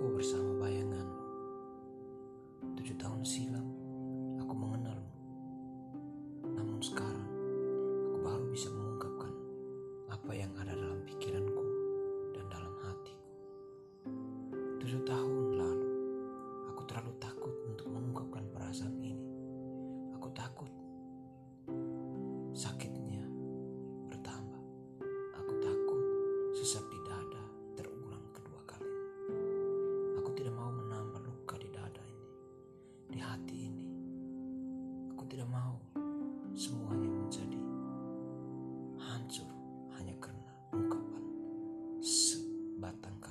Aku bersama bayangan Tujuh tahun silam, aku mengenalmu. Namun sekarang, aku baru bisa mengungkapkan apa yang ada dalam pikiranku dan dalam hatiku. Tujuh tahun di hati ini. Aku tidak mau semuanya menjadi hancur hanya karena ungkapan sebatang kata.